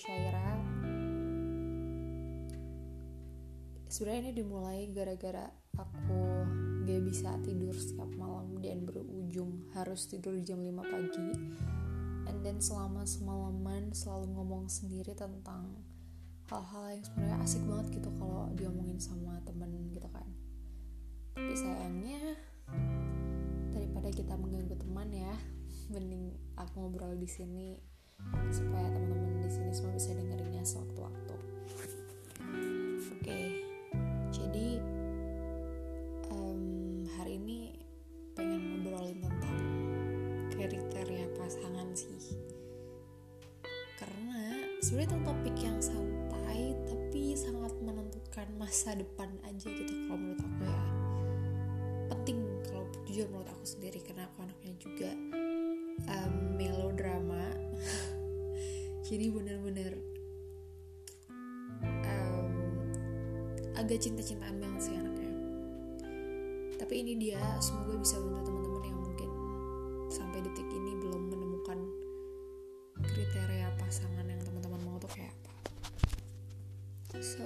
Syaira. Sebenarnya ini dimulai gara-gara aku gak bisa tidur setiap malam dan berujung harus tidur jam 5 pagi. And then selama semalaman selalu ngomong sendiri tentang hal-hal yang sebenarnya asik banget gitu kalau diomongin sama temen gitu kan. Tapi sayangnya daripada kita mengganggu teman ya mending aku ngobrol di sini supaya teman-teman di sini semua bisa dengerinnya sewaktu-waktu. Oke, okay. jadi um, hari ini pengen ngobrolin tentang kriteria pasangan sih. Karena sebenarnya itu topik yang santai tapi sangat menentukan masa depan aja gitu kalau menurut aku ya. Penting kalau jujur menurut aku sendiri karena aku anaknya juga jadi bener-bener um, agak cinta-cintaan banget sih anaknya. Tapi ini dia semoga bisa bantu teman-teman yang mungkin sampai detik ini belum menemukan kriteria pasangan yang teman-teman mau tuh kayak apa. So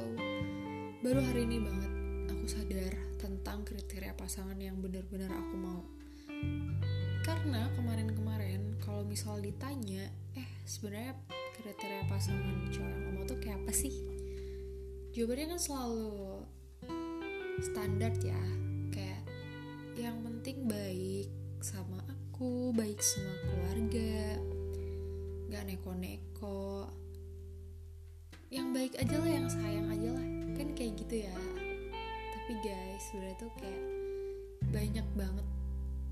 baru hari ini banget aku sadar tentang kriteria pasangan yang benar-benar aku mau. Karena kemarin-kemarin kalau misal ditanya eh sebenarnya kriteria pasangan cowok yang mau tuh kayak apa sih? Jawabannya kan selalu standar ya. Kayak yang penting baik sama aku baik sama keluarga gak neko-neko. Yang baik aja lah yang sayang aja lah. Kan kayak gitu ya. Tapi guys sebenarnya tuh kayak banyak banget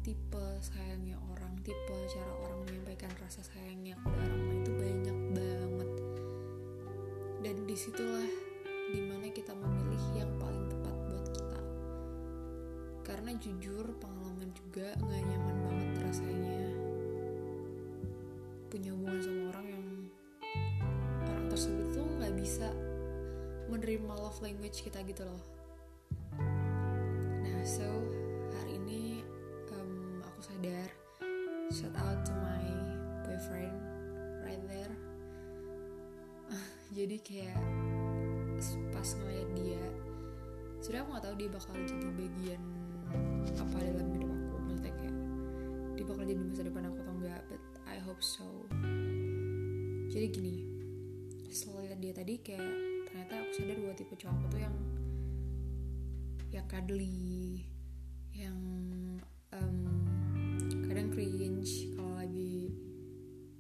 tipe sayangnya orang tipe cara orang menyampaikan rasa sayangnya ke orang itu banyak dan di situlah di mana kita memilih yang paling tepat buat kita. Karena jujur pengalaman juga nggak nyaman banget rasanya. Punya hubungan sama orang yang orang tersebut tuh nggak bisa menerima love language kita gitu loh jadi kayak pas ngeliat dia sudah aku nggak tahu dia bakal jadi bagian apa dalam hidup aku. Maksudnya kayak dia bakal jadi masa depan aku atau enggak but I hope so. Jadi gini setelah lihat dia tadi kayak ternyata aku sadar dua tipe cowok aku tuh yang yang cuddly yang um, kadang cringe kalau lagi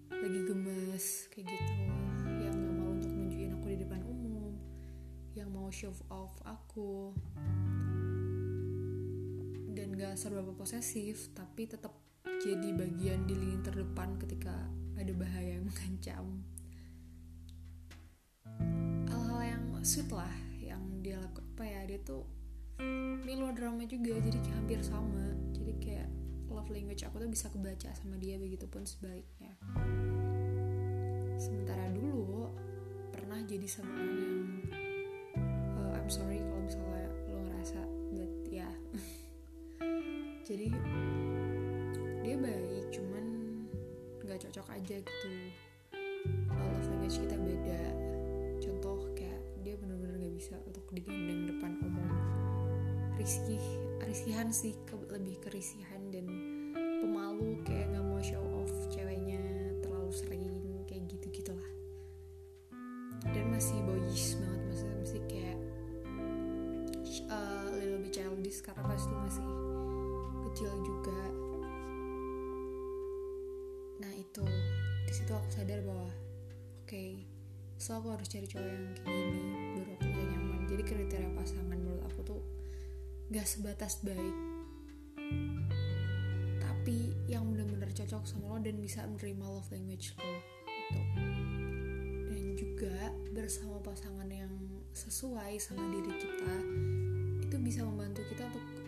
lagi gemes kayak gitu show off aku. Dan gak serba posesif tapi tetap jadi bagian di lini terdepan ketika ada bahaya yang mengancam. Hal-hal yang sweet lah yang dia lakukan apa ya dia tuh melodrama juga jadi hampir sama. Jadi kayak love language aku tuh bisa kebaca sama dia begitupun sebaliknya. Sementara dulu pernah jadi sama orang yang jadi dia baik cuman nggak cocok aja gitu. Love language kita beda. Contoh kayak dia bener-bener nggak bisa untuk digandeng depan umum. Risih risihan sih ke, lebih kerisihan dan pemalu kayak nggak mau show off ceweknya terlalu sering kayak gitu gitulah dan masih boyish banget maksudnya masih kayak uh, little bit childish karena pas itu masih kecil juga. Nah itu. Di situ aku sadar bahwa oke okay, so aku harus cari cowok yang kayak gini baru aku bisa nyaman. Jadi kriteria pasangan menurut aku tuh gak sebatas baik tapi yang benar-benar cocok sama lo dan bisa menerima love language lo itu dan juga bersama pasangan yang sesuai sama diri kita itu bisa membantu kita untuk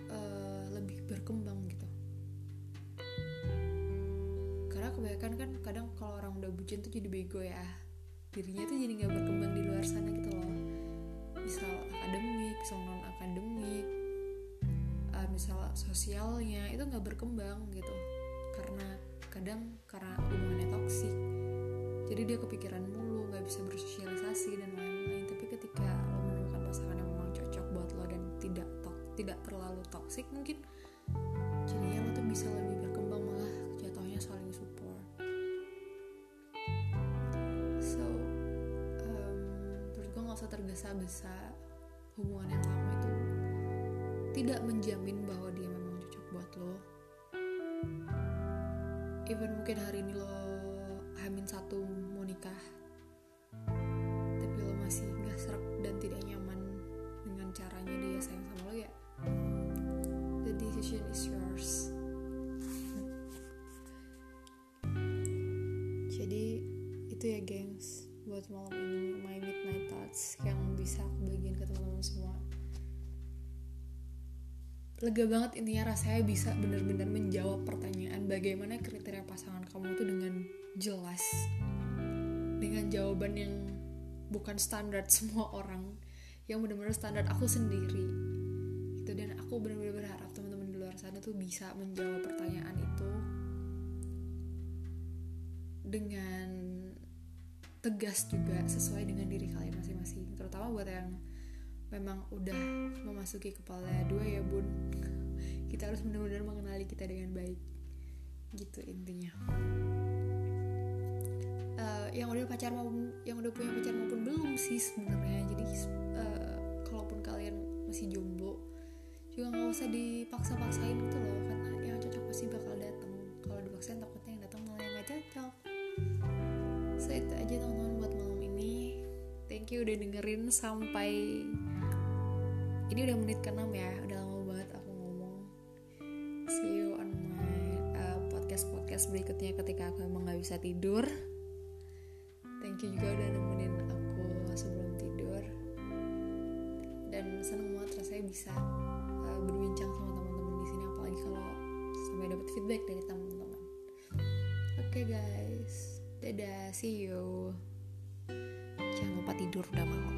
lebih berkembang gitu. Karena kebanyakan kan kadang kalau orang udah bucin tuh jadi bego ya. Dirinya tuh jadi nggak berkembang di luar sana gitu loh. Misal akademik misal non akademik uh, misal sosialnya itu nggak berkembang gitu. Karena kadang karena hubungannya toksik. Jadi dia kepikiran mulu nggak bisa bersosialisasi dan lain-lain. Tapi ketika lo menemukan pasangan yang memang cocok buat lo dan tidak tok tidak terlalu toksik mungkin. Jadinya lo tuh bisa lebih berkembang malah jatuhnya saling support. So um, menurut gue nggak usah tergesa-gesa hubungan yang lama itu tidak menjamin bahwa dia memang cocok buat lo. Even mungkin hari ini lo hamin satu itu ya gengs buat malam ini my midnight thoughts yang bisa aku bagiin ke teman-teman semua. Lega banget intinya rasanya bisa benar-benar menjawab pertanyaan bagaimana kriteria pasangan kamu itu dengan jelas dengan jawaban yang bukan standar semua orang yang benar-benar standar aku sendiri. Gitu dan aku benar-benar berharap teman-teman di luar sana tuh bisa menjawab pertanyaan itu dengan tegas juga sesuai dengan diri kalian masing-masing terutama buat yang memang udah memasuki kepala dua ya bun. Kita harus benar-benar mengenali kita dengan baik. Gitu intinya. Uh, yang udah pacar maupun yang udah punya pacar maupun belum sih sebenarnya. Jadi uh, kalaupun kalian masih jomblo juga nggak usah dipaksa-paksain gitu loh karena yang cocok pasti bakal you udah dengerin sampai ini udah menit ke-6 ya udah lama banget aku ngomong. See you on my uh, podcast podcast berikutnya ketika aku emang nggak bisa tidur. Thank you juga udah nemenin aku sebelum tidur. Dan seneng banget rasanya bisa uh, berbincang sama teman-teman di sini apalagi kalau sampai dapat feedback dari teman-teman. Oke okay, guys. Dadah. See you jangan lupa tidur udah malam